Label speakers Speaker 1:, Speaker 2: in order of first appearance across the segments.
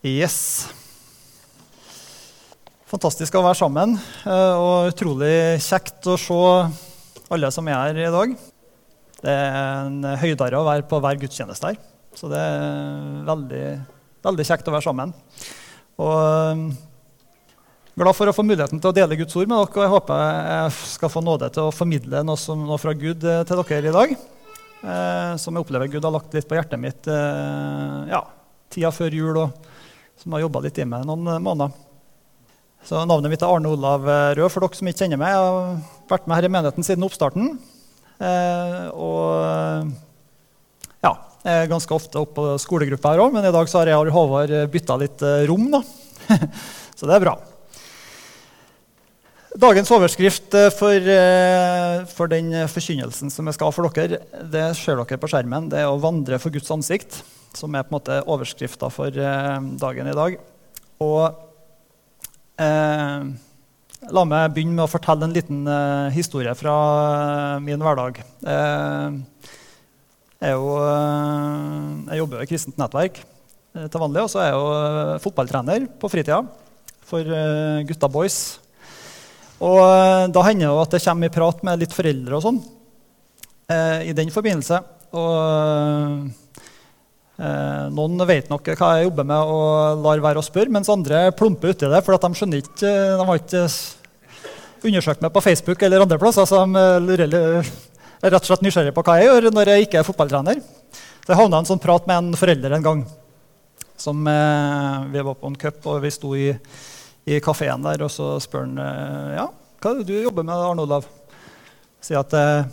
Speaker 1: Yes. Fantastisk å være sammen, eh, og utrolig kjekt å se alle som er her i dag. Det er en høydare å være på hver gudstjeneste her, så det er veldig, veldig kjekt å være sammen. Og eh, glad for å få muligheten til å dele Guds ord med dere. og Jeg håper jeg skal få nåde til å formidle noe, noe fra Gud eh, til dere i dag. Som jeg opplever Gud har lagt litt på hjertet mitt ja, tida før jul, og som har jobba litt i meg noen måneder. Så Navnet mitt er Arne Olav Rød, for dere som ikke kjenner meg. Jeg har vært med her i menigheten siden oppstarten. Eh, og ja, jeg er ganske ofte oppe på skolegruppa her òg, men i dag så har jeg og Håvard bytta litt eh, rom. da. så det er bra. Dagens overskrift eh, for, eh, for, den forkynnelsen som jeg skal ha for dere, det ser dere på skjermen. Det er å vandre for Guds ansikt, som er på en måte overskrifta for dagen i dag. Og eh, La meg begynne med å fortelle en liten eh, historie fra uh, min hverdag. Eh, jeg, jo, jeg, jobber i kristent nettverk til vanlig, og så er jeg jo fotballtrener på fritida for gutta boys. Og da hender det jo at jeg kommer i prat med litt foreldre og sånn i den forbindelse. Og noen vet nok hva jeg jobber med, og lar være å spørre, mens andre plumper uti det, for de skjønner ikke, de har ikke undersøkt meg på Facebook eller andre plasser som er rett og slett nysgjerrig på hva jeg gjør når jeg ikke er fotballtrener. Så jeg havna en sånn prat med en forelder en gang. Som, eh, vi var på en cup, og vi sto i, i kafeen der, og så spør han eh, ja, hva er det du jobber med, Arne Olav. Sier at eh,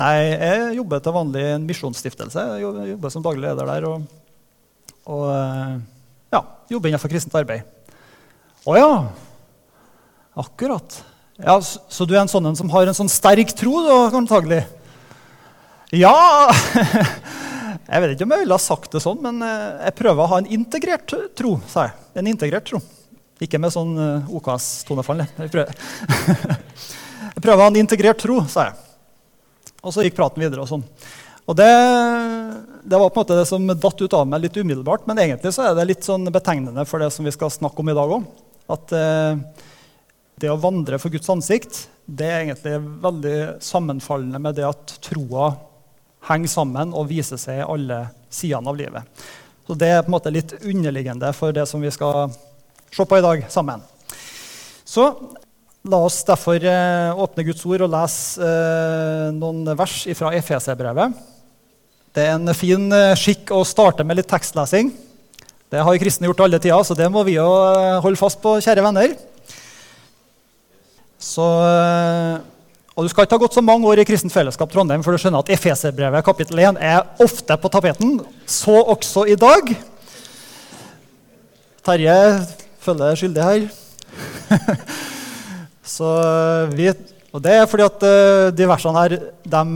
Speaker 1: nei, jeg jobber til vanlig i en misjonsstiftelse. Jeg jobber som daglig leder der. Og, og ja, jobber innenfor kristent arbeid. Å ja, akkurat. Ja, Så du er en sånn en som har en sånn sterk tro, da, antagelig? Ja Jeg vet ikke om jeg ville ha sagt det sånn, men eh, jeg prøver å ha en integrert tro, sa jeg. En integrert tro. Ikke med sånn eh, OKS-tonefall. Jeg, jeg prøver å ha en integrert tro, sa jeg. Og så gikk praten videre. og sånn. Og det, det, var på en måte det som datt ut av meg litt umiddelbart, men egentlig så er det litt sånn betegnende for det som vi skal snakke om i dag òg. At eh, det å vandre for Guds ansikt det er egentlig veldig sammenfallende med det at troa henger sammen og viser seg i alle sidene av livet. Så Det er på en måte litt underliggende for det som vi skal se på i dag sammen. Så la oss derfor eh, åpne Guds ord og lese eh, noen vers fra Efeserbrevet. Det er en fin eh, skikk å starte med litt tekstlesing. Det har kristne gjort alle tider, så det må vi jo holde fast på, kjære venner. Så, og Du skal ikke ha gått så mange år i Kristent Fellesskap Trondheim for å skjønne at Efeserbrevet kapittel 1 er ofte på tapeten. Så også i dag. Terje føler jeg skyldig her. så eh, vi, og Det er fordi at eh, de versene her dem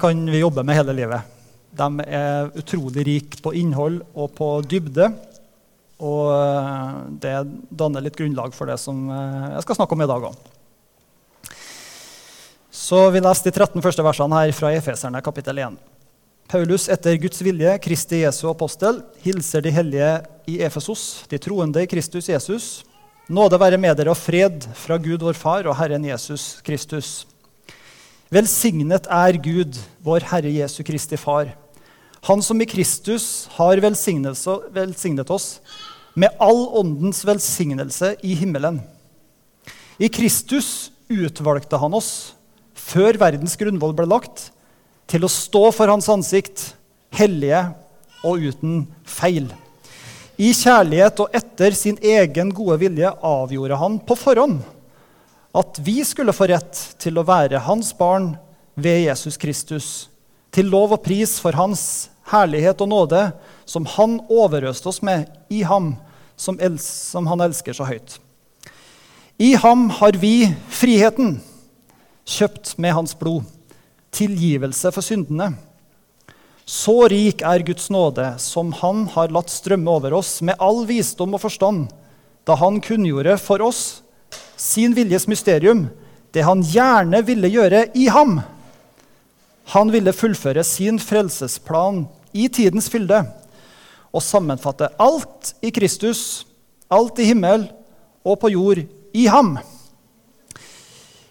Speaker 1: kan vi jobbe med hele livet. De er utrolig rike på innhold og på dybde. Og det danner litt grunnlag for det som jeg skal snakke om i dag òg. Så Vi leser de 13 første versene her fra Efeserne kapittel 1. Paulus, etter Guds vilje, Kristi Jesu apostel, hilser de hellige i Efesos, de troende i Kristus Jesus. Nåde være med dere og fred fra Gud vår Far og Herren Jesus Kristus. Velsignet er Gud, vår Herre Jesu Kristi Far. Han som i Kristus har velsignet oss med all åndens velsignelse i himmelen. I Kristus utvalgte han oss før verdens grunnvoll ble lagt, til å stå for hans ansikt, hellige og uten feil. I kjærlighet og etter sin egen gode vilje avgjorde han på forhånd at vi skulle få rett til å være hans barn ved Jesus Kristus, til lov og pris for hans herlighet og nåde, som han overøste oss med i ham, som, som han elsker så høyt. I ham har vi friheten kjøpt med hans blod, tilgivelse for syndene. Så rik er Guds nåde, som Han har latt strømme over oss med all visdom og forstand, da Han kunngjorde for oss sin viljes mysterium, det Han gjerne ville gjøre i ham. Han ville fullføre sin frelsesplan i tidens fylde. og sammenfatte alt i Kristus, alt i himmel og på jord, i ham.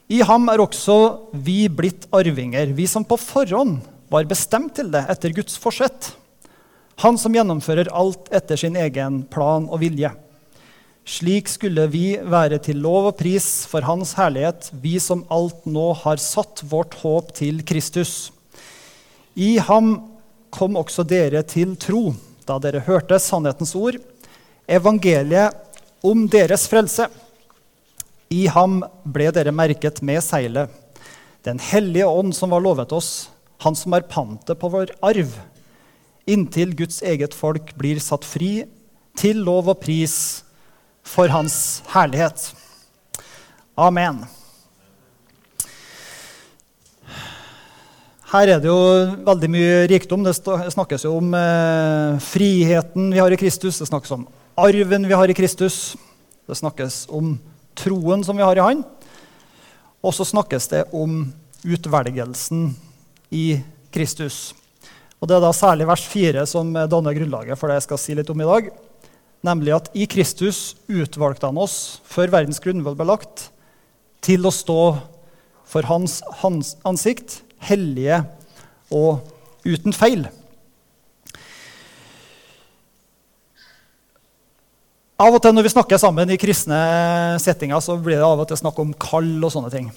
Speaker 1: I ham er også vi blitt arvinger, vi som på forhånd var bestemt til det etter Guds forsett. Han som gjennomfører alt etter sin egen plan og vilje. Slik skulle vi være til lov og pris for Hans herlighet, vi som alt nå har satt vårt håp til Kristus. I ham kom også dere til tro, da dere hørte sannhetens ord, evangeliet om deres frelse. I ham ble dere merket med seilet, Den hellige ånd som var lovet oss, han som er pantet på vår arv, inntil Guds eget folk blir satt fri til lov og pris for Hans herlighet. Amen. Her er det jo veldig mye rikdom. Det snakkes jo om eh, friheten vi har i Kristus. Det snakkes om arven vi har i Kristus. Det snakkes om troen som vi har i Han. Og så snakkes det om utvelgelsen i Kristus. Og Det er da særlig vers 4 som danner grunnlaget for det jeg skal si litt om i dag nemlig at i Kristus utvalgte han oss før verdens grunnvoll ble lagt, til å stå for hans, hans ansikt, hellige og uten feil. Av og til når vi snakker sammen i kristne settinger, så blir det av og til snakk om kall og sånne ting.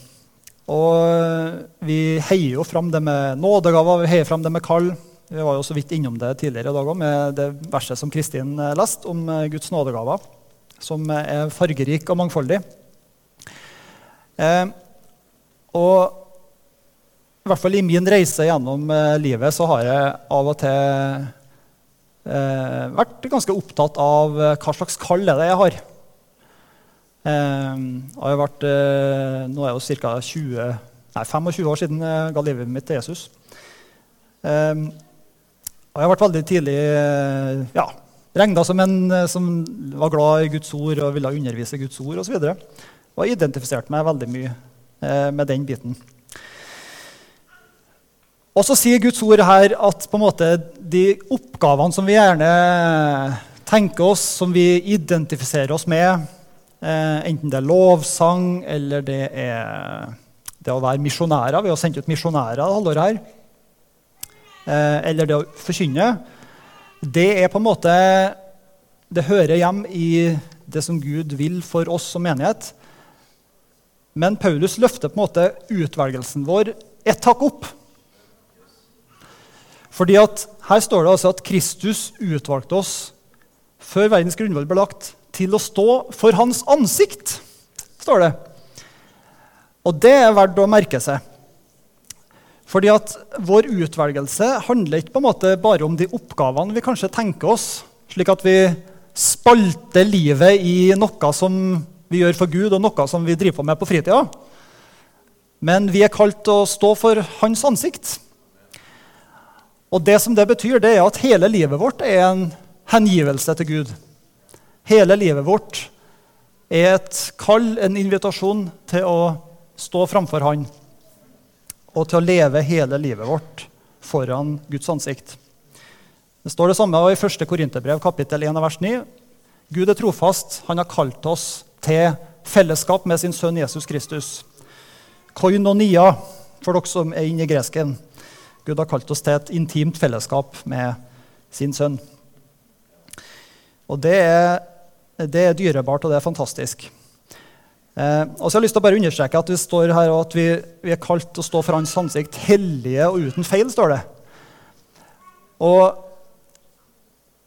Speaker 1: Og vi heier jo fram det med nådegaver, vi heier fram det med kall. Vi var jo så vidt innom det tidligere i dag med det verset som Kristin eh, leste, om eh, Guds nådegaver, som eh, er fargerik og mangfoldig. Eh, og i hvert fall i min reise gjennom eh, livet så har jeg av og til eh, vært ganske opptatt av hva slags kall er det jeg har. Har vært, nå er det ca. 25 år siden jeg ga livet mitt til Jesus. Eh, og jeg ble veldig tidlig eh, ja, regna som en eh, som var glad i Guds ord og ville undervise Guds ord osv. Og, og identifiserte meg veldig mye eh, med den biten. Og så sier Guds ord her at på en måte, de oppgavene som vi gjerne tenker oss, som vi identifiserer oss med, eh, enten det er lovsang eller det er det å være misjonærer Vi har sendt ut misjonærer det halvåret her. Eh, eller det å forkynne, det er på en måte Det hører hjem i det som Gud vil for oss som menighet. Men Paulus løfter på en måte utvelgelsen vår ett hakk opp. Fordi at Her står det altså at Kristus utvalgte oss før verdens grunnvoll ble lagt, til å stå for hans ansikt. står det. Og det er verdt å merke seg. Fordi at Vår utvelgelse handler ikke på en måte bare om de oppgavene vi kanskje tenker oss, slik at vi spalter livet i noe som vi gjør for Gud, og noe som vi driver på med på fritida. Men vi er kalt til å stå for Hans ansikt. Og det som det betyr, det er at hele livet vårt er en hengivelse til Gud. Hele livet vårt er et kall, en invitasjon til å stå framfor Han og til å leve hele livet vårt foran Guds ansikt. Det står det samme i 1. Korinterbrev, kapittel 1, vers 9. Gud er trofast. Han har kalt oss til fellesskap med sin sønn Jesus Kristus. Koinonia, for dere som er inne i gresken. Gud har kalt oss til et intimt fellesskap med sin sønn. Og det er, det er dyrebart, og det er fantastisk. Eh, og så har jeg lyst til å bare understreke at vi står her og at vi, vi er kalt til å stå for Hans ansikt hellige og uten feil. står det. Og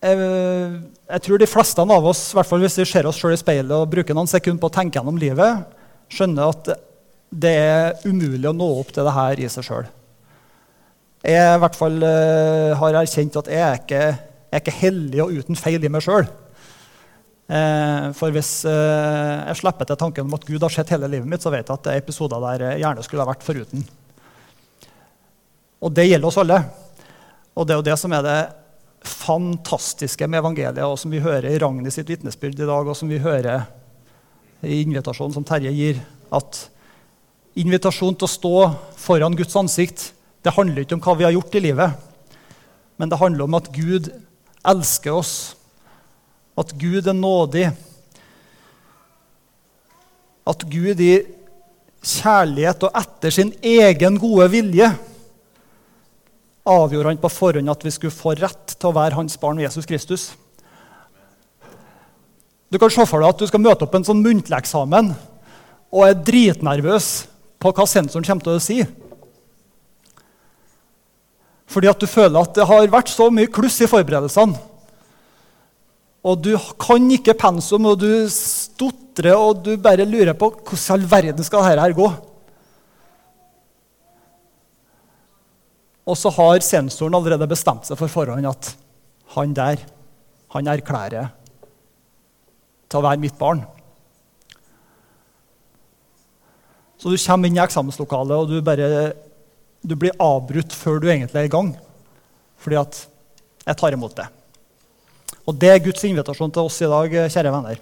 Speaker 1: jeg, jeg, tror de fleste av oss, i hvert fall hvis vi ser oss selv i speilet og bruker noen sekunder på å tenke gjennom livet, skjønner at det er umulig å nå opp til det her i seg sjøl. Jeg i hvert fall eh, har erkjent at jeg er ikke, jeg er ikke hellig og uten feil i meg sjøl. Eh, for hvis eh, jeg slipper til tanken om at Gud har sett hele livet mitt, så vet jeg at det er episoder der jeg gjerne skulle ha vært foruten. Og det gjelder oss alle. Og det er jo det som er det fantastiske med evangeliet, og som vi hører i Ragnhild sitt vitnesbyrd i dag, og som vi hører i invitasjonen som Terje gir, at invitasjonen til å stå foran Guds ansikt det handler ikke om hva vi har gjort i livet, men det handler om at Gud elsker oss, at Gud er nådig, at Gud i kjærlighet og etter sin egen gode vilje avgjorde han på forhånd at vi skulle få rett til å være hans barn Jesus Kristus. Du kan se for deg at du skal møte opp en sånn muntlig eksamen og er dritnervøs på hva sensoren kommer til å si. Fordi at du føler at det har vært så mye kluss i forberedelsene. Og du kan ikke pensum, og du stotrer, og du bare lurer på hvordan all verden skal dette her gå. Og så har sensoren allerede bestemt seg for forhånd at han der, han erklærer til å være mitt barn. Så du kommer inn i eksamenslokalet, og du, bare, du blir avbrutt før du egentlig er i gang. Fordi at jeg tar imot det. Og det er Guds invitasjon til oss i dag, kjære venner.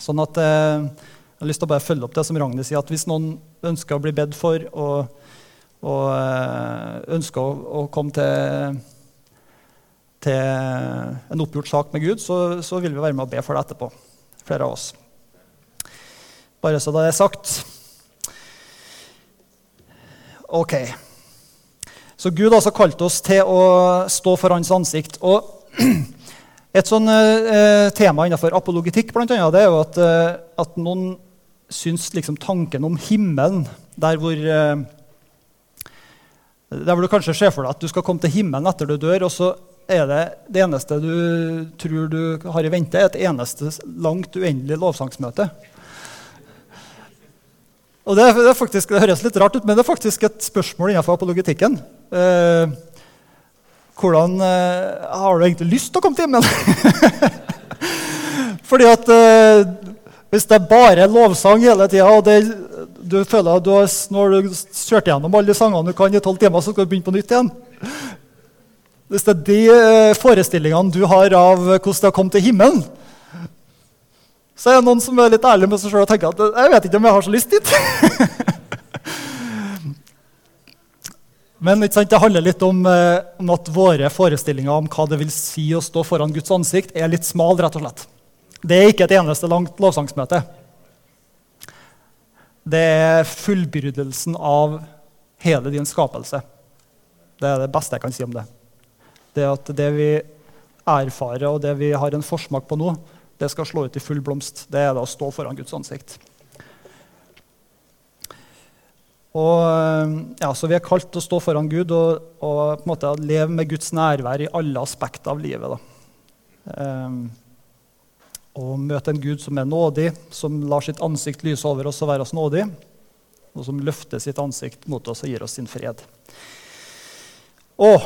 Speaker 1: Sånn at eh, Jeg har lyst til å bare følge opp det som Ragnhild sier, at hvis noen ønsker å bli bedt for og, og eh, ønsker å, å, komme til, til en oppgjort sak med Gud, så, så vil vi være med og be for det etterpå flere av oss. Bare så det er sagt. Ok. Så Gud altså kalt oss til å stå for hans ansikt. Og Et sånn eh, tema innenfor apologitikk blant annet, det er jo at, eh, at noen syns liksom tanken om himmelen, der hvor eh, der hvor du kanskje ser for deg at du skal komme til himmelen etter du dør, og så er det det eneste du tror du har i vente, et eneste langt, uendelig lovsangsmøte. Og det, det, faktisk, det, høres litt rart ut, men det er faktisk et spørsmål innenfor apologetikken. Eh, hvordan eh, Har du egentlig lyst til å komme til himmelen? Fordi at eh, hvis det er bare lovsang hele tida, og det, du føler at du har, når du kjørt gjennom alle de sangene du kan i tolv timer, så skal du begynne på nytt igjen hvis det er de eh, forestillingene du har av hvordan det har kommet til himmelen, så er det noen som er litt ærlig med seg sjøl og tenker at jeg vet ikke om jeg har så lyst dit. Men det handler litt om, eh, om, at våre forestillinger om hva det vil si å stå foran Guds ansikt, er litt smal. rett og slett. Det er ikke et eneste langt lovsangsmøte. Det er fullbyrdelsen av hele din skapelse. Det er det beste jeg kan si om det. Det at det vi erfarer, og det vi har en forsmak på nå, det skal slå ut i full blomst. Det er det å stå foran Guds ansikt. Og, ja, så Vi er kalt til å stå foran Gud og, og på en måte leve med Guds nærvær i alle aspekter av livet. Um, og møte en Gud som er nådig, som lar sitt ansikt lyse over oss og være oss nådig, og som løfter sitt ansikt mot oss og gir oss sin fred. Og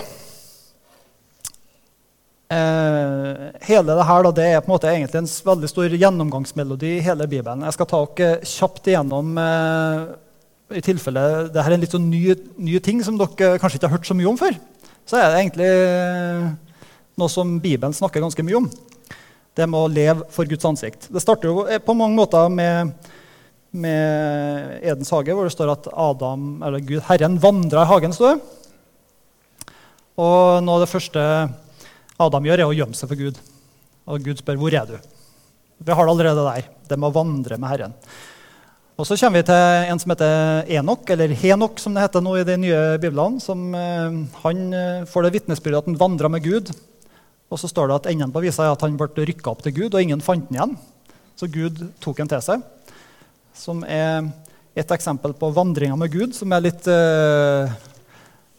Speaker 1: Eh, hele det her da, det er på en måte egentlig en veldig stor gjennomgangsmelodi i hele Bibelen. Jeg skal ta dere kjapt igjennom eh, i tilfelle det her er en litt sånn ny, ny, ting som dere kanskje ikke har hørt så mye om før. Så er det egentlig eh, noe som Bibelen snakker ganske mye om. Det med å leve for Guds ansikt. Det starter jo eh, på mange måter med, med Edens hage, hvor det står at Adam, eller Gud, Herren vandra i hagen. Står. Og noe av det første Adam gjør, er å gjemme seg for Gud. Og Gud spør hvor er du Vi har det allerede der. Det med å vandre med Herren. Og Så kommer vi til en som heter Enok, eller Henok, som det heter nå i de nye biblene. Som, eh, han eh, får det vitnesbyrdet at han vandra med Gud. Og så står det at enden på visa er at han ble rykka opp til Gud, og ingen fant han igjen. Så Gud tok han til seg. Som er et eksempel på vandringa med Gud, som er litt, eh,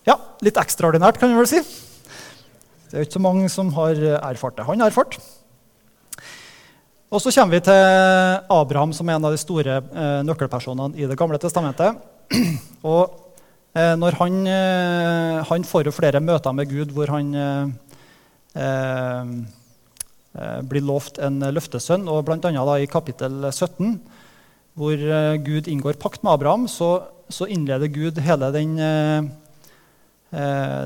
Speaker 1: ja, litt ekstraordinært, kan vi vel si. Det er ikke så mange som har erfart det. Han har erfart. Og så kommer vi til Abraham, som er en av de store eh, nøkkelpersonene i Det gamle testamentet. Og eh, når han, eh, han, får jo flere møter med Gud hvor han eh, eh, blir lovt en løftesønn, og bl.a. i kapittel 17, hvor eh, Gud inngår pakt med Abraham, så, så innleder Gud hele den,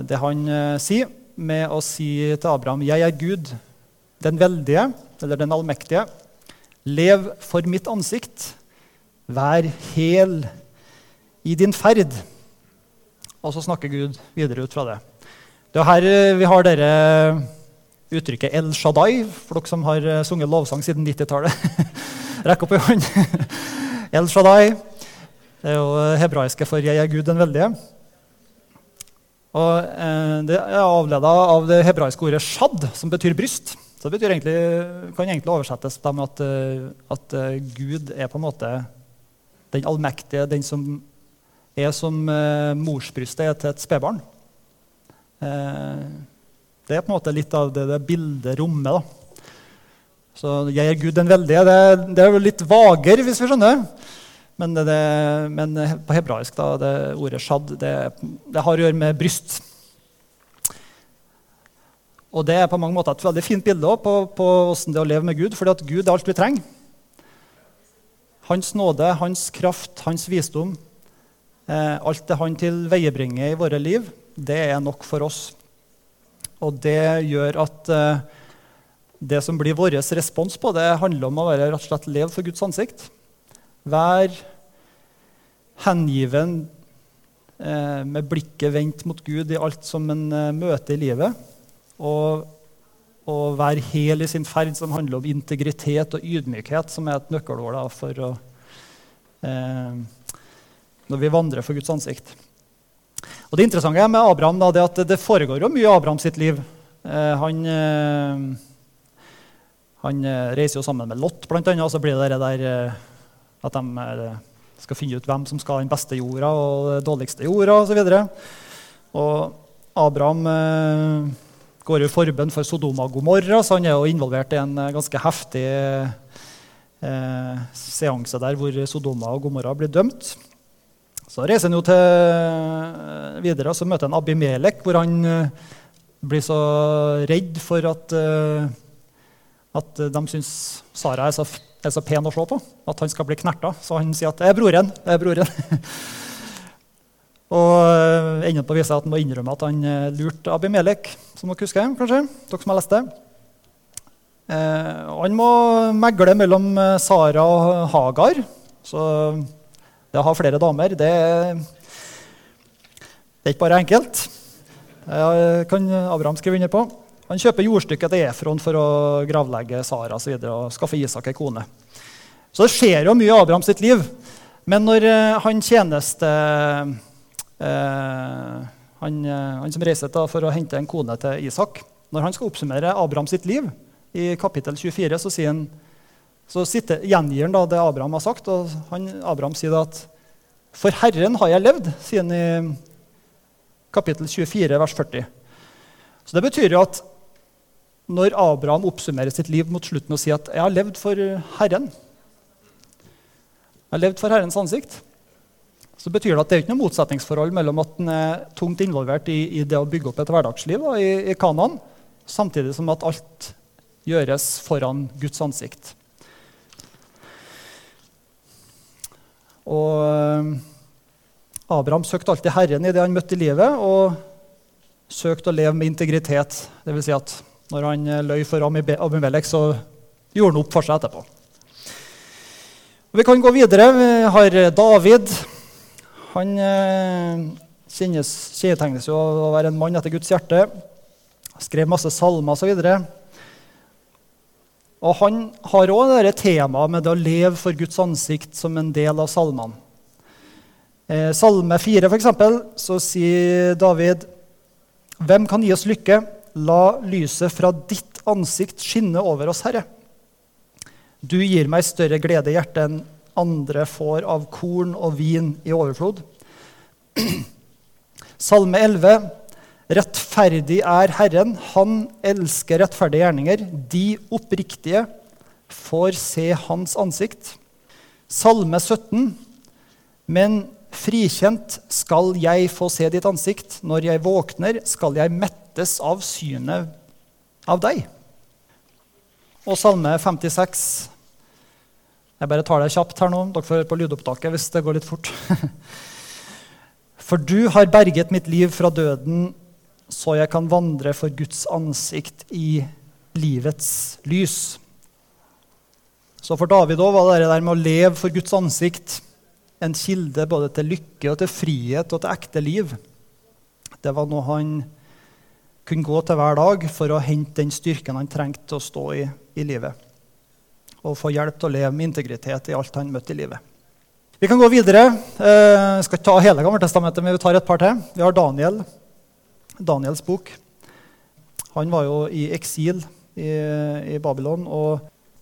Speaker 1: det han sier med å si til Abraham, 'Jeg er Gud, den veldige, eller den allmektige. Lev for mitt ansikt. Vær hel i din ferd.' Og så snakker Gud videre ut fra det. Det er her vi har dere uttrykket El Shaddai, for dere som har eh, sunget lovsang siden 90-tallet. Rekk opp i hånd. El Shaddai. Det er jo hebraiske for 'jeg er Gud den veldige'. Og eh, Det er avleda av det hebraiske ordet 'shad', som betyr bryst. Så det egentlig, kan egentlig oversettes med at, eh, at, eh, Gud er på en måte den allmektige, den som er som eh, morsbrystet er til et spedbarn. Det er på en måte litt av det, det bildet rommet. da. Så 'jeg er Gud den veldige' det, det er jo litt vager, hvis vi skjønner. Men, det, men på hebraisk, da, det ordet 'shad', det, det har å gjøre med bryst. Og det er på mange måter et veldig fint bilde på, på hvordan det er å leve med Gud. fordi at Gud er alt vi trenger. Hans nåde, hans kraft, hans visdom, eh, alt det han tilveiebringer i våre liv, det er nok for oss. Og det gjør at eh, det som blir vår respons på det, handler om å være rett og slett leve for Guds ansikt. Vær hengiven eh, med blikket vendt mot Gud i alt som en eh, møter i livet og, og være hel i sin ferd, som handler om integritet og ydmykhet, som er et nøkkelord da, for å, eh, når vi vandrer for Guds ansikt. Og Det interessante med Abraham da, er at det foregår jo mye i Abraham sitt liv. Eh, han, eh, han, eh, reiser jo sammen med Lot, annet, og så blir det det der eh, at de eh, skal finne ut hvem som skal ha den beste jorda og den dårligste jorda osv. Og, så og Abraham i forbønn for Sodoma og Gomorra, så han er jo involvert i en eh, ganske heftig eh, seanse der hvor Sodoma og Gomorra blir dømt. Så reiser han jo til eh, videre så møter han Abimelek, hvor han eh, blir så redd for at, at de syns Sara er så, er så, pen å se på at han skal bli knerta. Så han sier at 'det er broren'. Det er broren. Og ender enden på vise at han må innrømme at han eh, lurte Abimelek, som dere husker, kanskje? Dere som har lest det. Eh, han må megle mellom eh, Sara og Hagar. Så det å ha flere damer, det, det er ikke bare enkelt. Det kan Abraham skrive under på. Han kjøper jordstykket til Efron for å gravlegge Sara og, så videre, og skaffe Isak ei kone. Så det skjer jo mye i Abraham sitt liv. Men når han tjeneste Eh, han, eh, han, som reiser for å hente en kone til Isak. Når han skal oppsummere Abraham sitt liv i kapittel 24, så, han, så sitter, gjengir han det Abraham har sagt. og han, Abraham sier at For Herren har jeg levd, sier han i kapittel 24, vers 40. Så det betyr jo at når Abraham oppsummerer sitt liv mot slutten og sier at 'jeg har levd for Herren', jeg har levd for Herrens ansikt, så betyr det at det er ikke noe motsetningsforhold mellom at en er tungt involvert i, i, det å bygge opp et hverdagsliv da, i, i Kanan, samtidig som at alt gjøres foran Guds ansikt. Og eh, Abraham søkte alltid Herren i det han møtte i livet, og søkte å leve med integritet. Vil si at når han eh, løy for Abimelek, så gjorde han opp for seg etterpå. Vi kan gå videre. Vi har David. Han eh, kjennes, kjennetegnes jo av å være en mann etter Guds hjerte. Skrev masse salmer osv. Og, og han har òg det temaet med det å leve for Guds ansikt som en del av salmene. Eh, salme 4, f.eks., så sier David.: Hvem kan gi oss lykke? La lyset fra ditt ansikt skinne over oss, Herre. Du gir meg større glede i hjertet enn andre får av korn og vin i overflod. Salme 11. Rettferdig er Herren, han elsker rettferdige gjerninger. De oppriktige får se hans ansikt. Salme 17. Men frikjent skal jeg få se ditt ansikt. Når jeg våkner, skal jeg mettes av synet av deg. Og Salme 56. Jeg bare tar det kjapt her nå. Dere får høre på lydopptaket hvis det går litt fort. For du har berget mitt liv fra døden, så jeg kan vandre for Guds ansikt i livets lys. Så for David òg var det der med å leve for Guds ansikt en kilde både til lykke og til frihet og til ekte liv. Det var noe han kunne gå til hver dag for å hente den styrken han trengte til å stå i, i livet. Og få hjelp til å leve med integritet i alt han møtte i livet. Vi kan gå videre. Eh, jeg skal ikke ta hele Gammeltestamentet, men vi tar et par til. Vi har Daniel. Daniels bok. Han var jo i eksil i, i Babylon. og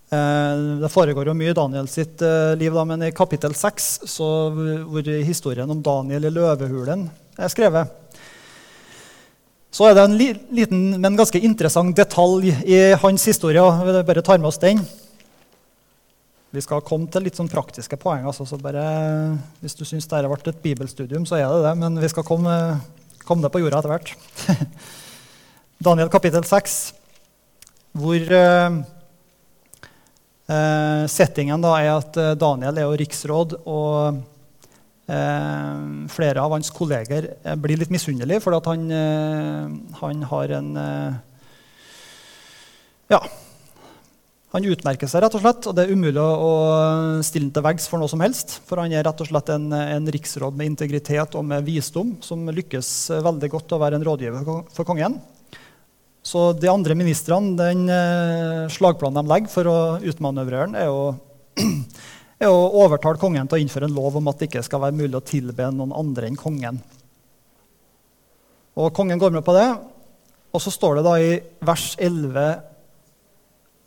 Speaker 1: eh, Det foregår jo mye i Daniel sitt eh, liv, da, men i kapittel 6, hvor historien om Daniel i løvehulen er skrevet, så er det en liten, men ganske interessant detalj i hans historie. Vi bare tar med oss den. Vi skal komme til litt sånn praktiske poeng. Altså, så bare, hvis du syns dette ble et bibelstudium, så er det det. Men vi skal komme, komme det på jorda etter hvert. Daniel kapittel 6, hvor eh, settingen da er at eh, Daniel er jo riksråd. og Eh, flere av hans kolleger eh, blir litt misunnelige fordi han, eh, han, har en Ja. Han utmerker seg, rett og slett, og det er umulig å stille ham til veggs for noe som helst. For han er rett og slett en, en riksråd med integritet og med visdom som lykkes veldig godt å være en rådgiver for kongen. Så de andre ministrene, den slagplanen de legger for å utmanøvrere ham, er jo er å overtale kongen til å innføre en lov om at det ikke skal være mulig å tilbe noen andre enn kongen. Og Kongen går med på det. Og så står det da i vers 11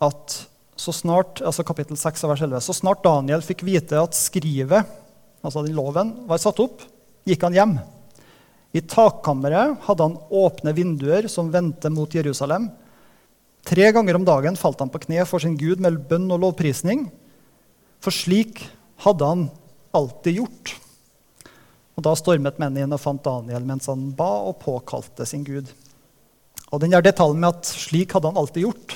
Speaker 1: at så snart, altså kapittel 6 vers 11, så snart Daniel fikk vite at skrivet, altså den loven, var satt opp, gikk han hjem. I takkammeret hadde han åpne vinduer som vendte mot Jerusalem. Tre ganger om dagen falt han på kne for sin Gud med bønn og lovprisning. For slik hadde han alltid gjort. Og Da stormet mennene inn og fant Daniel mens han ba og påkalte sin Gud. Og den der detaljen med at 'slik hadde han alltid gjort',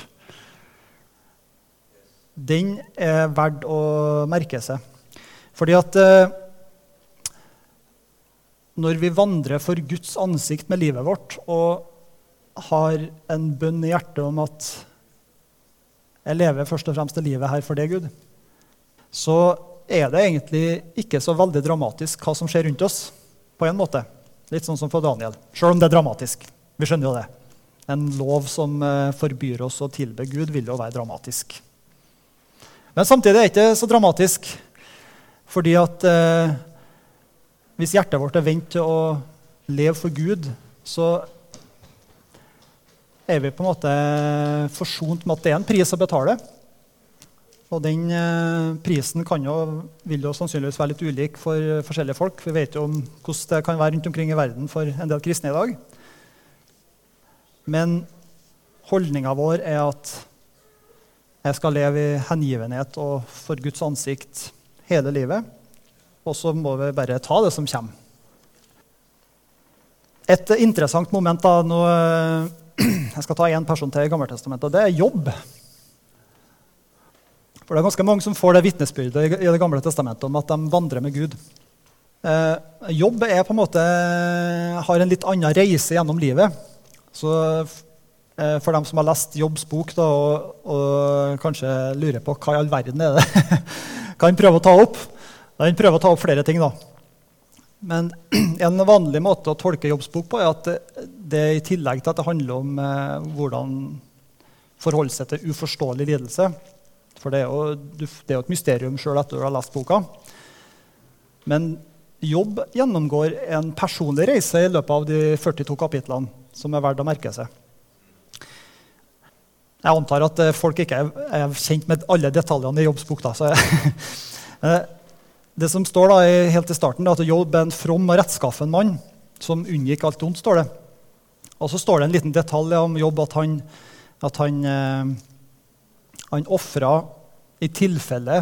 Speaker 1: den er verdt å merke seg. Fordi at eh, når vi vandrer for Guds ansikt med livet vårt og har en bønn i hjertet om at jeg lever først og fremst det livet her for deg, Gud, så er det egentlig ikke så veldig dramatisk hva som skjer rundt oss. på en måte. Litt sånn som for Daniel. Sjøl om det er dramatisk. Vi skjønner jo det. En lov som eh, forbyr oss å tilbe Gud, vil jo være dramatisk. Men samtidig er det ikke så dramatisk, fordi at eh, hvis hjertet vårt er vendt til å leve for Gud, så er vi på en måte forsont med at det er en pris å betale. Og den eh, prisen jo, vil jo sannsynligvis være litt ulik for forskjellige folk. Vi vet jo om hvordan det kan være rundt omkring i verden for en del kristne i dag. Men holdninga vår er at jeg skal leve i hengivenhet og for Guds ansikt hele livet. Og så må vi bare ta det som kommer. Et interessant moment da, nå, Jeg skal ta én person til i Gammeltestamentet, og det er jobb. For det er ganske mange som får det vitnesbyrdet i Det gamle testamentet om at de vandrer med Gud. Eh, jobb er på en måte, har en litt annen reise gjennom livet. Så eh, For dem som har lest Jobbs bok da, og, og, kanskje lurer på hva i all verden er det kan prøve å ta opp. Han prøver å ta opp flere ting. da. Men en vanlig måte å tolke Jobbs bok på er at det, det i tillegg til at det handler om eh, hvordan forholde seg til uforståelig lidelse, for det er jo, det er jo et mysterium sjøl etter å ha lest boka. Men Jobb gjennomgår en personlig reise i løpet av de 42 kapitlene, som er verdt å merke seg. Jeg antar at eh, folk ikke er kjent med alle detaljene i jobbsbok. Da, eh, det som står da, helt i starten, er at Jobb er en from og rettskaffen mann som unngikk alt ondt. står det. Og så står det en liten detalj om Jobb at han, at han eh, han ofra i tilfelle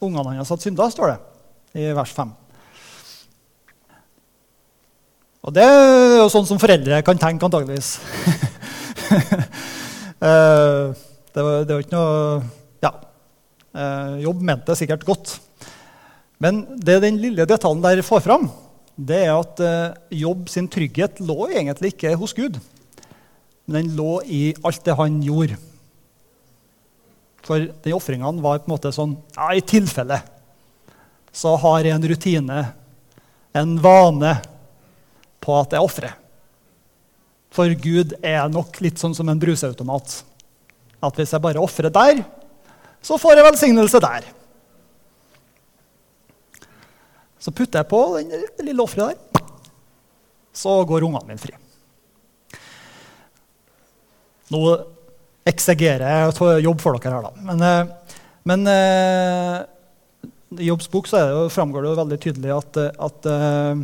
Speaker 1: ungene hans hadde synda, står det i vers 5. Og det er jo sånn som foreldre kan tenke, antageligvis. Eh, det var ikke noe Ja. Eh, jobb mente det sikkert godt. Men det den lille detaljen der får fram, det er at eh, Jobb sin trygghet lå egentlig ikke hos Gud. Men den lå i alt det han gjorde. For de ofringene var på en måte sånn ja, I tilfelle så har jeg en rutine, en vane, på at jeg ofrer. For Gud er nok litt sånn som en bruseautomat. At hvis jeg bare ofrer der, så får jeg velsignelse der. Så putter jeg på det lille offeret der. Så går ungene mine fri. Nå eksegerer jeg jobb for dere her, da. Men, eh, men eh, i Jobbs bok framgår det jo veldig tydelig at, at uh,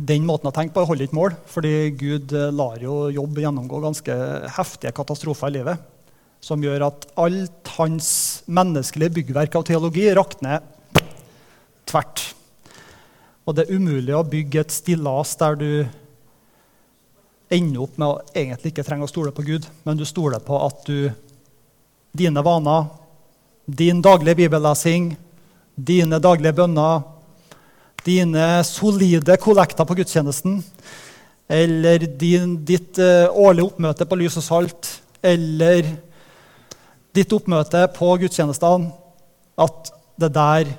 Speaker 1: den måten å tenke på holder ikke mål. Fordi Gud lar jo Jobb gjennomgå ganske heftige katastrofer i livet. Som gjør at alt hans menneskelige byggverk av teologi rakner tvert. Og det er umulig å bygge et stillas der du ender opp med å egentlig ikke trenge å stole på Gud, men du stoler på at du, dine vaner, din daglige bibellesing, dine daglige bønner, dine solide kollekter på gudstjenesten, eller din, ditt uh, årlige oppmøte på Lys og Salt, eller ditt oppmøte på gudstjenestene, at det der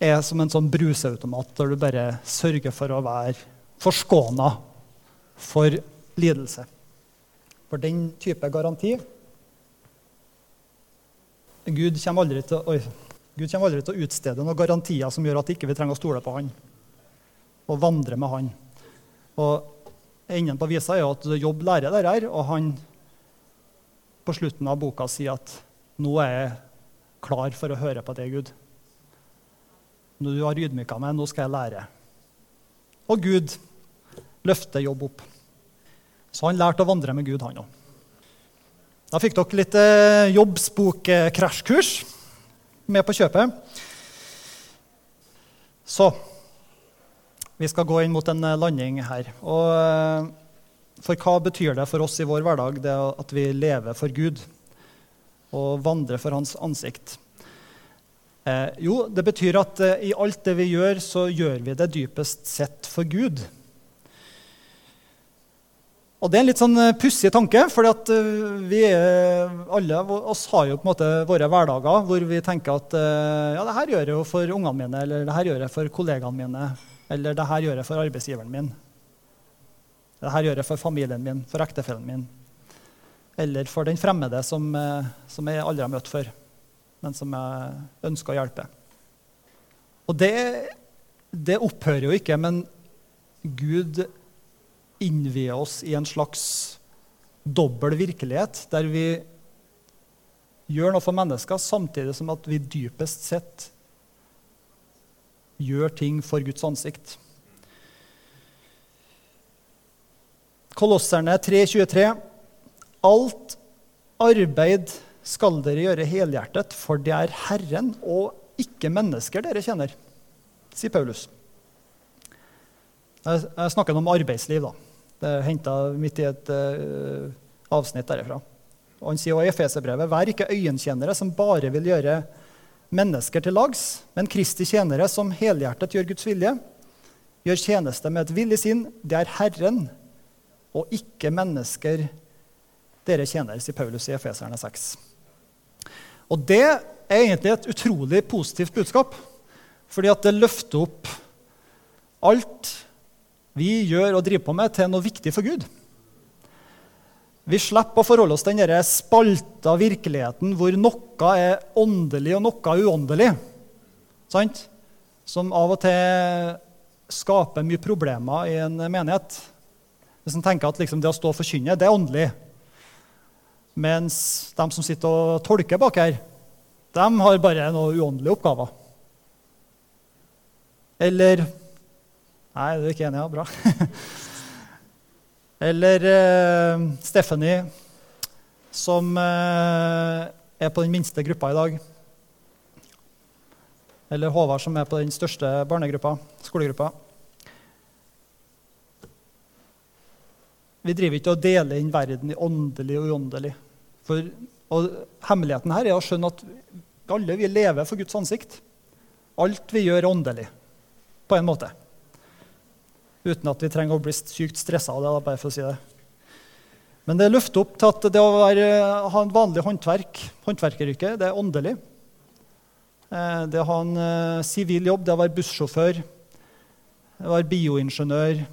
Speaker 1: er som en sånn bruseautomat der du bare sørger for å være forskåna for lidelse. For den type garanti Gud kommer aldri til, oi, Gud kommer aldri til å utstede noen garantier som gjør at ikke vi ikke trenger å stole på Han og vandre med Han. Og Enden på visa er jo at Jobb lærer det her, og han på slutten av boka sier at nå er jeg klar for å høre på det, Gud. Når du har ydmyka meg, nå skal jeg lære. Og Gud løfter jobb opp. Så han lærte å vandre med Gud, han òg. Da fikk dere litt eh, jobbsbok-krasjkurs med på kjøpet. Så vi skal gå inn mot en eh, landing her. Og eh, for hva betyr det for oss i vår hverdag det at vi lever for Gud og vandrer for Hans ansikt? Eh, jo, det betyr at eh, i alt det vi gjør, så gjør vi det dypest sett for Gud. Og Det er en litt sånn eh, pussig tanke, for eh, vi er, alle oss har jo på en måte våre hverdager hvor vi tenker at ja, det her gjør jeg jo for ungene mine, eller det her gjør jeg for kollegaene mine, eller det her gjør jeg for arbeidsgiveren min. Det her gjør jeg for familien min, for ektefellen min, eller for den fremmede som, som jeg aldri har møtt før men som jeg ønsker å hjelpe. Og det, det opphører jo ikke, men Gud innvier oss i en slags dobbel virkelighet, der vi gjør noe for mennesker, samtidig som at vi dypest sett gjør ting for Guds ansikt. Kolosserne 3.23.: Alt arbeid skal dere gjøre helhjertet, for det er Herren og ikke mennesker dere kjenner, sier Paulus. Jeg snakker om arbeidsliv. da. Det er henta midt i et uh, avsnitt derifra. Og Han sier også i Efeserbrevet.: Vær ikke øyenkjennere som bare vil gjøre mennesker til lags, men Kristi tjenere som helhjertet gjør Guds vilje. Gjør tjeneste med et villig sinn. Det er Herren og ikke mennesker dere tjener, sier Paulus i Efeserne 6. Og det er egentlig et utrolig positivt budskap. Fordi at det løfter opp alt vi gjør og driver på med, til noe viktig for Gud. Vi slipper å forholde oss til den spalta virkeligheten hvor noe er åndelig og noe er uåndelig. Sant? Som av og til skaper mye problemer i en menighet. Hvis en tenker at liksom det å stå og forkynne, det er åndelig. Mens de som sitter og tolker bak her, de har bare noen uåndelige oppgaver. Eller Nei, du er ikke enig? Ja, bra. Eller eh, Stephanie, som eh, er på den minste gruppa i dag. Eller Håvard, som er på den største barnegruppa, skolegruppa. Vi driver ikke og deler inn verden i åndelig og uåndelig. Og Hemmeligheten her er å skjønne at alle vi lever for Guds ansikt. Alt vi gjør, er åndelig på en måte. Uten at vi trenger å bli sykt stressa av det. bare for å si det. Men det løfter opp til at det å være, ha en vanlig håndverk, håndverkeryrke, det er åndelig. Eh, det å ha en eh, sivil jobb, det å være bussjåfør, det å være bioingeniør,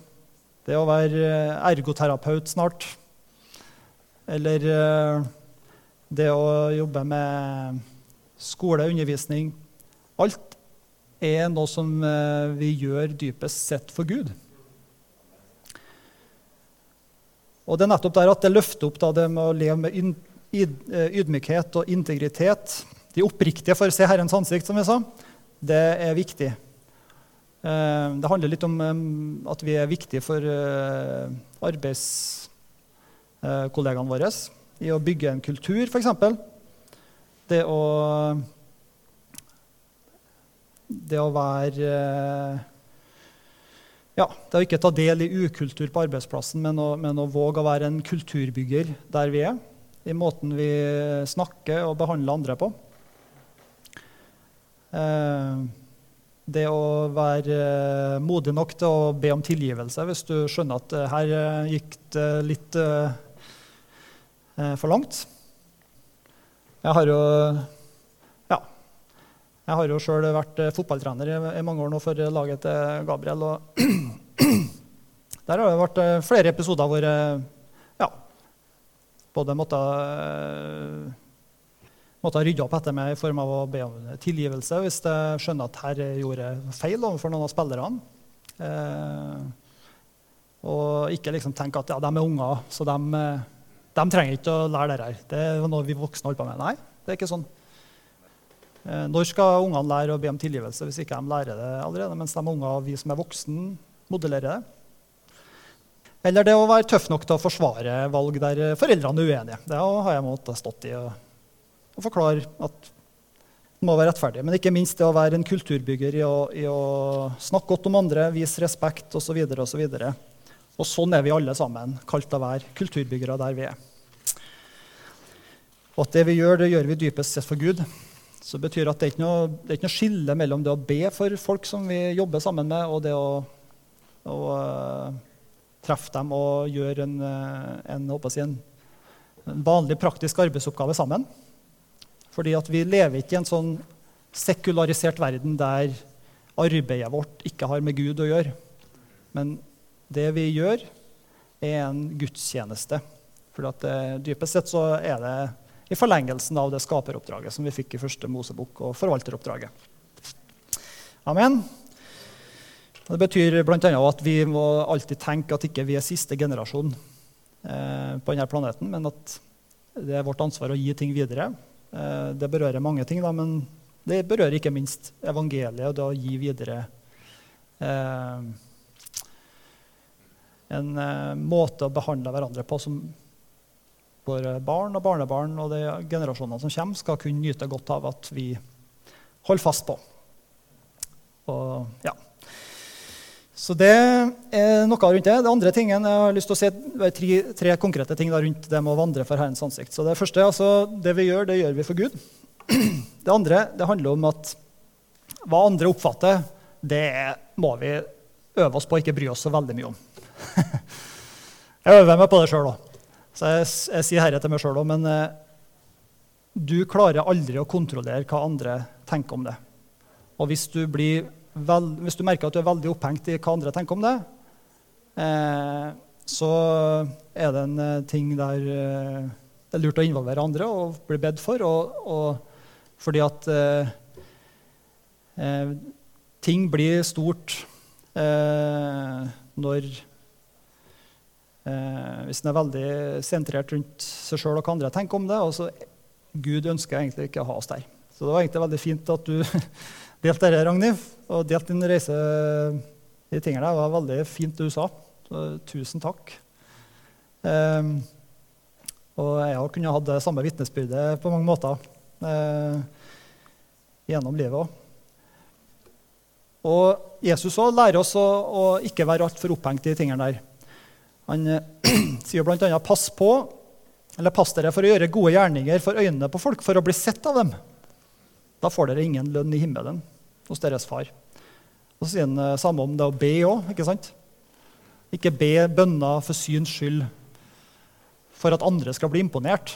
Speaker 1: det å være eh, ergoterapeut snart. Eller det å jobbe med skole, undervisning. Alt er noe som vi gjør dypest sett for Gud. Og det er nettopp der at det løfter opp det med å leve med ydmykhet og integritet. De oppriktige for å se Herrens ansikt, som vi sa. Det er viktig. Eh, det handler litt om at vi er viktige for eh, arbeidskollegaene våre i å bygge en kultur, f.eks. Det å Det å være ja, Det å ikke ta del i ukultur på arbeidsplassen, men å, men å våge å være en kulturbygger der vi er. I måten vi snakker og behandler andre på. Eh, det å være eh, modig nok til å be om tilgivelse hvis du skjønner at eh, her gikk det litt for langt. Jeg har jo jeg har jo sjøl vært fotballtrener i, mange år nå for laget til Gabriel. og Der har det vært flere episoder hvor ja, både måtte måtte rydde opp etter meg i form av å be om tilgivelse hvis jeg skjønner at her gjorde feil overfor noen av spillerne. Eh, og ikke liksom tenke at ja, de er unger, så de, de, trenger ikke å lære det her. Det er noe vi voksne holder på med. Nei, det er ikke sånn. Eh, når skal ungene lære å be om tilgivelse hvis ikke de lærer det allerede? Mens de er unger og vi som er voksne, modellerer det. Eller det å være tøff nok til å forsvare valg der foreldrene er uenige. Det har jeg måttet stått i. og og forklare at det må være rettferdig. Men ikke minst det å være en kulturbygger i å, i å snakke godt om andre, vise respekt osv. Og, så og, og sånn er vi alle sammen kalt å være kulturbyggere der vi er. Og at det vi gjør, det gjør vi dypest sett for Gud. Så det betyr at det er ikke noe, det er ikke noe skille mellom det å be for folk som vi jobber sammen med, og det å, å uh, treffe dem og gjøre en, uh, en, si, en, en vanlig praktisk arbeidsoppgave sammen. Fordi at vi lever ikke i en sånn sekularisert verden der arbeidet vårt ikke har med Gud å gjøre. Men det vi gjør, er en gudstjeneste. For eh, dypest sett så er det i forlengelsen av det skaperoppdraget som vi fikk i første Mosebok, og forvalteroppdraget. Amen. Det betyr bl.a. at vi må alltid tenke at ikke vi er siste generasjon eh, på denne planeten, men at det er vårt ansvar å gi ting videre. Eh, det berører mange ting, da, men det berører ikke minst evangeliet og det å gi videre eh, en måte å behandle hverandre på som våre barn og barnebarn og de generasjonene som kommer, skal kunne nyte godt av at vi holder fast på. Og, ja. Så det er noe rundt det. Det andre tingen jeg har lyst til å si, er tre, tre konkrete ting rundt det med å vandre for Herrens ansikt. Så Det første, altså, det vi gjør, det gjør vi for Gud. Det andre det handler om at hva andre oppfatter, det må vi øve oss på å ikke bry oss så veldig mye om. jeg øver meg på det sjøl òg. Så jeg, jeg, sier herre til meg sjøl òg, men eh, du klarer aldri å kontrollere hva andre tenker om det. Og hvis du vel, hvis du merker at du er veldig opphengt i hva andre tenker om det, eh, så er det en eh, ting der eh, det er lurt å involvere andre og bli bedt for. Og, og fordi at eh, eh ting blir stort eh, Hvis en er veldig sentrert rundt seg sjøl og hva andre tenker om det. og så Gud ønsker egentlig ikke å ha oss der. Så det var egentlig veldig fint at du delte dette, Ragnhild. Og delte din reise de tingene. Det var veldig fint du sa. Så, tusen takk. Eh, og jeg har kunnet hatt det samme vitnesbyrdet på mange måter eh, gjennom livet òg. Og Jesus også lærer oss å, å ikke være altfor opphengt i tingene der. Han uh, sier bl.a.: Pass på, eller pass dere for å gjøre gode gjerninger for øynene på folk, for å bli sett av dem. Da får dere ingen lønn i himmelen hos deres far. Og så sier han samme om det å be òg. Ikke sant? Ikke be bønner for syns skyld, for at andre skal bli imponert.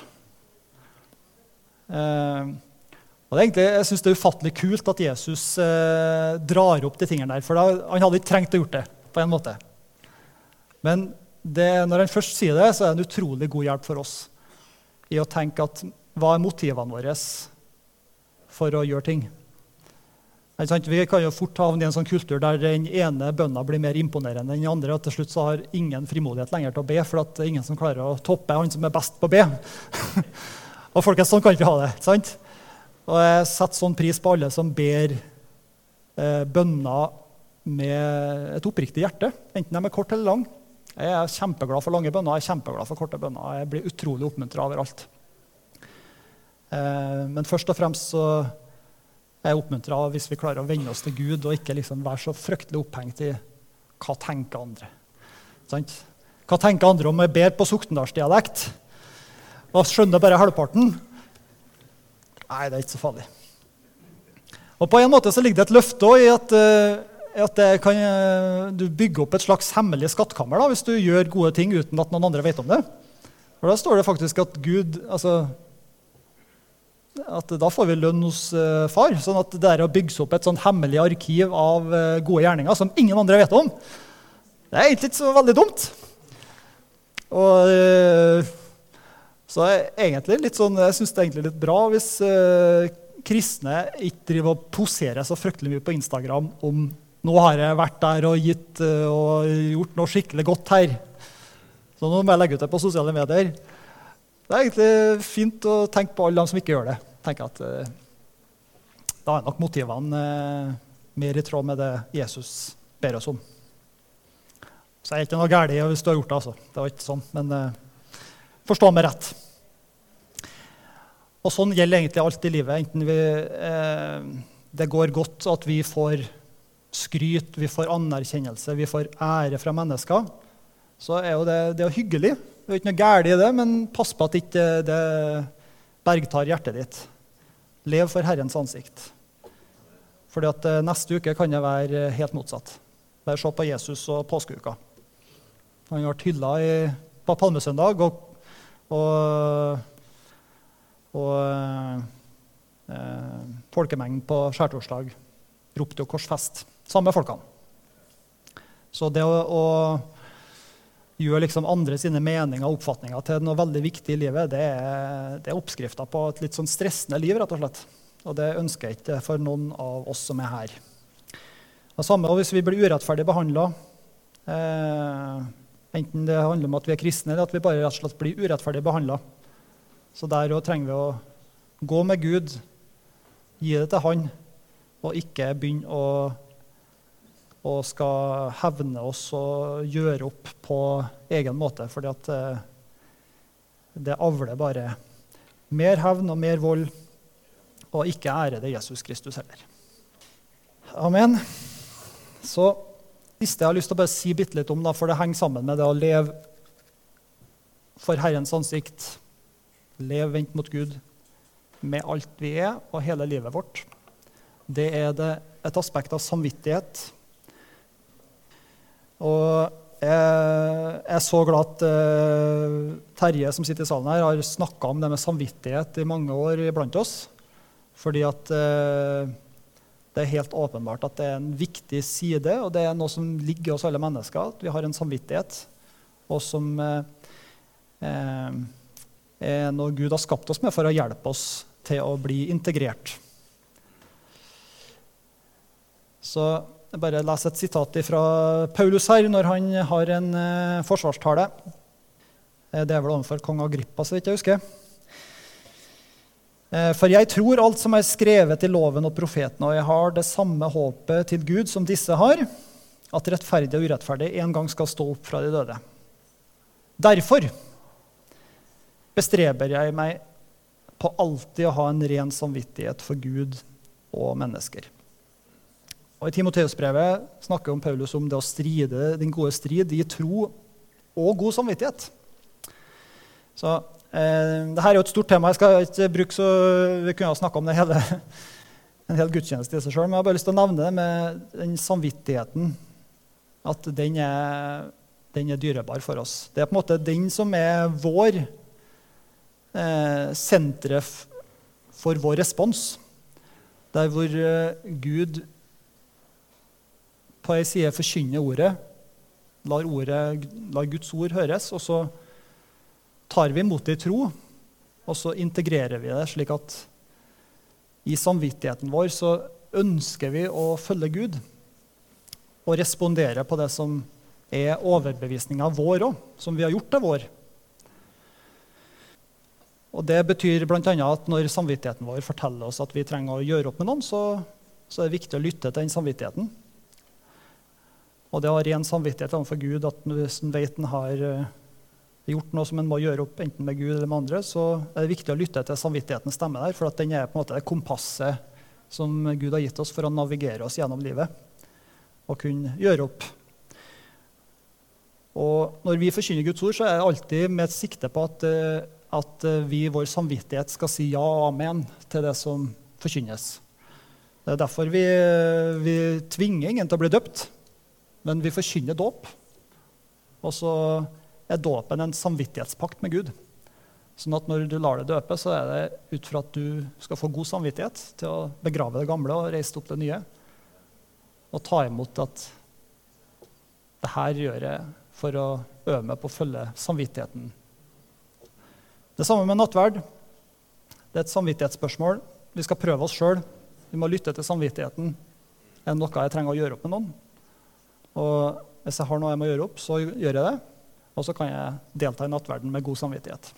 Speaker 1: Eh, Og det er egentlig, jeg synes det er ufattelig kult at Jesus eh, drar opp de tingene der. For da, han hadde ikke trengt å gjort det. på en måte. Men det, når han først sier det, så er det en utrolig god hjelp for oss i å tenke at hva er motivene våre for å gjøre ting? Vi kan jo fort havne i en sånn kultur der den ene bønna blir mer imponerende enn den andre, og til slutt så har ingen frimodighet lenger til å be, for det er ingen som klarer å toppe han som er best på å be. og folkens, sånn kan vi ha det. sant? Og jeg setter sånn pris på alle som ber eh, bønner med et oppriktig hjerte, enten de er kort eller lang. Jeg er kjempeglad for lange bønner, jeg er kjempeglad for korte bønner. Jeg blir utrolig oppmuntra overalt. Eh, men først og fremst så er jeg oppmuntra hvis vi klarer å venne oss til Gud og ikke liksom være så fryktelig opphengt i hva tenker andre. Sant? Hva tenker andre om jeg ber på soktendalsdialekt? og skjønner bare halvparten? Nei, det er ikke så farlig. Og På en måte så ligger det et løfte i at, uh, at kan, uh, du bygger opp et slags hemmelig skattkammer da, hvis du gjør gode ting uten at noen andre vet om det. For Da står det faktisk at Gud altså, at da får vi lønn hos uh, far. sånn at det er å bygge opp et sånn hemmelig arkiv av uh, gode gjerninger som ingen andre vet om, det er egentlig ikke så veldig dumt. Og så egentlig litt sånn, Jeg syns det er egentlig litt bra hvis kristne ikke driver og poserer så fryktelig mye på Instagram om nå har jeg vært der og gitt og gjort noe skikkelig godt her. Så nå må jeg legge ut det på sosiale medier. Det er egentlig fint å tenke på alle de som ikke gjør det. Tenker at uh, Da er nok motivene uh, mer i tråd med det Jesus ber oss om. Så er ikke noe galt hvis du har gjort det. altså. Det var ikke sånn, Men uh, forstå meg rett. Og sånn gjelder egentlig alt i livet. Enten vi, det går godt at vi får skryt, vi får anerkjennelse, vi får ære fra mennesker, så er jo det, det er hyggelig. Det er ikke noe galt i det, men pass på at ikke det bergtar hjertet ditt. Lev for Herrens ansikt. Fordi at eh, neste uke kan det være helt motsatt. Bare se på Jesus og påskeuka. Han ble hylla på palmesøndag, og, og, og eh, folkemengden på skjærtorsdag ropte jo 'korsfest'. Samme folkene. Så det å, å gjøre liksom andre sine meninger og oppfatninger til noe veldig viktig i livet, det er, det er oppskrifta på et litt sånn stressende liv, rett og slett. Og det ønsker jeg ikke for noen av oss som er her. Det samme hvis vi blir urettferdig behandla. Eh, enten det handler om at vi er kristne, eller at vi bare rett og slett blir urettferdig behandla. Så der òg trenger vi å gå med Gud, gi det til Han, og ikke begynne å og skal hevne oss og gjøre opp på egen måte. fordi at eh, det avler bare mer hevn og mer vold, og ikke ære det Jesus Kristus heller. Amen. Så siste jeg har lyst til å bare si bitte litt om, da, for det henger sammen med det å leve for Herrens ansikt, leve vendt mot Gud med alt vi er, og hele livet vårt. Det er det et aspekt av samvittighet og jeg er så glad at uh, Terje som sitter i salen her, har snakka om det med samvittighet i mange år blant oss. Fordi at uh, det er helt åpenbart at det er en viktig side, og det er noe som ligger i oss alle mennesker. At vi har en samvittighet, og som uh, er noe Gud har skapt oss med for å hjelpe oss til å bli integrert. Så jeg bare leser et sitat fra Paulus her når han har en uh, forsvarstale. Eh, det er vel overfor kong Agrippa, så vidt jeg husker. Uh, for jeg tror alt som er skrevet i loven og profeten, og jeg har det samme håpet til Gud som disse har, at rettferdig og urettferdig en gang skal stå opp fra de døde. Derfor bestreber jeg meg på alltid å ha en ren samvittighet for Gud og mennesker. Og I Timoteus-brevet snakker om Paulus om det å stride den gode strid i tro og god samvittighet. Så eh, Dette er jo et stort tema. Jeg skal ikke bruke så Vi kunne ha snakka om det hele, en hel gudstjeneste i seg sjøl, men jeg har bare lyst til å nevne det med den samvittigheten. At den er, den er dyrebar for oss. Det er på en måte den som er vår eh, senteret for vår respons Der hvor eh, Gud på ei side forkynner ordet, lar, ordet, lar Guds ord høres, og så tar vi imot det i tro, og så integrerer vi det slik at i samvittigheten vår så ønsker vi å følge Gud og respondere på det som er overbevisninga vår òg, som vi har gjort til vår. Og Det betyr bl.a. at når samvittigheten vår forteller oss at vi trenger å gjøre opp med noen, så, så er det viktig å lytte til den samvittigheten. Og det å ren samvittighet overfor Gud, at hvis en vet en har eh, gjort noe som en må gjøre opp enten med Gud eller med andre, så er det viktig å lytte til samvittighetens stemme der, for den er på en måte det kompasset som Gud har gitt oss for å navigere oss gjennom livet og kunne gjøre opp. Og når vi forkynner Guds ord, så er det alltid med et sikte på at eh, at eh, vi i vår samvittighet skal si ja og amen til det som forkynnes. Det er derfor vi, vi tvinger ingen til å bli døpt, men vi forkynner dåp. Og så er dåpen en samvittighetspakt med Gud. Sånn at når du lar deg døpe, så er det ut fra at du skal få god samvittighet til å begrave det gamle og reise opp det nye. Og ta imot at det her gjør jeg for å øve meg på å følge samvittigheten det samme med nattverd. Det er et samvittighetsspørsmål. Vi skal prøve oss sjøl. Vi må lytte til samvittigheten. Er det noe jeg trenger å gjøre opp med noen? Og hvis jeg har noe jeg må gjøre opp, så gjør jeg det. Og så kan jeg delta i nattverden med god samvittighet.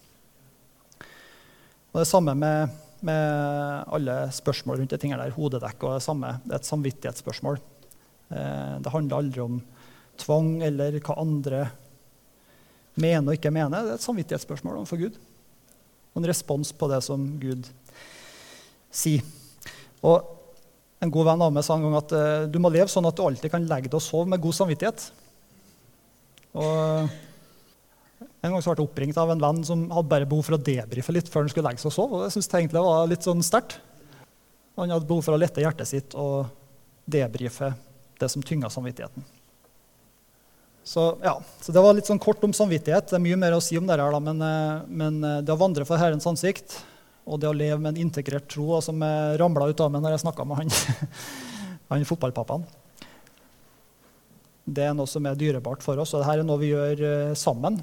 Speaker 1: Og Det samme med, med alle spørsmål rundt de tingene der. Hodedekk og det samme. Det er et samvittighetsspørsmål. Eh, det handler aldri om tvang eller hva andre mener og ikke mener. Det er et samvittighetsspørsmål overfor Gud og en respons på det som Gud sier. Og En god venn av meg sa en gang at uh, du må leve sånn at du alltid kan legge deg og sove med god samvittighet. Og En gang så ble jeg oppringt av en venn som hadde bare behov for å debrife litt før han skulle legge seg og sove. og jeg synes det egentlig var litt sånn sterkt. Han hadde behov for å lette hjertet sitt og debrife det som tynga samvittigheten. Så, ja, så Det var litt sånn kort om samvittighet. Det er mye mer å si om det her, da, men, eh, men, eh, det å vandre for Herrens ansikt og det å leve med en integrert tro, som jeg ramla ut av meg når jeg snakka med han, han fotballpappaen, det er noe som er dyrebart for oss, og dette er noe vi gjør uh, sammen.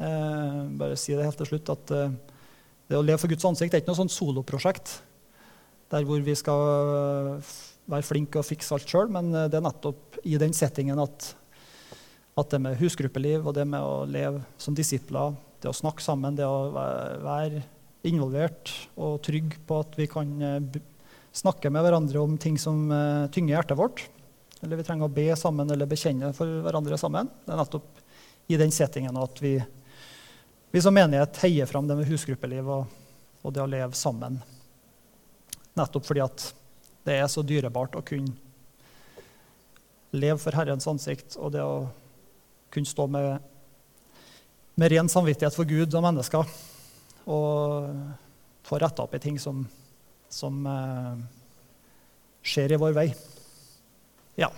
Speaker 1: Uh, bare si det helt til slutt at uh, det å leve for Guds ansikt er ikke noe sånt soloprosjekt der hvor vi skal være flinke og fikse alt sjøl, men det er nettopp i den settingen at at det med husgruppeliv og det med å leve som disipler, det å snakke sammen, det å være involvert og trygg på at vi kan eh, snakke med hverandre om ting som eh, tynger hjertet vårt, eller vi trenger å be sammen eller bekjenne for hverandre sammen, det er nettopp i den settingen at vi, vi som menighet heier fram det med husgruppeliv og, og det å leve sammen. Nettopp fordi at det er så dyrebart å kunne leve for Herrens ansikt og det å kunne stå med, med ren samvittighet for Gud og mennesker og få retta opp i ting som, som uh, skjer i vår vei. Ja.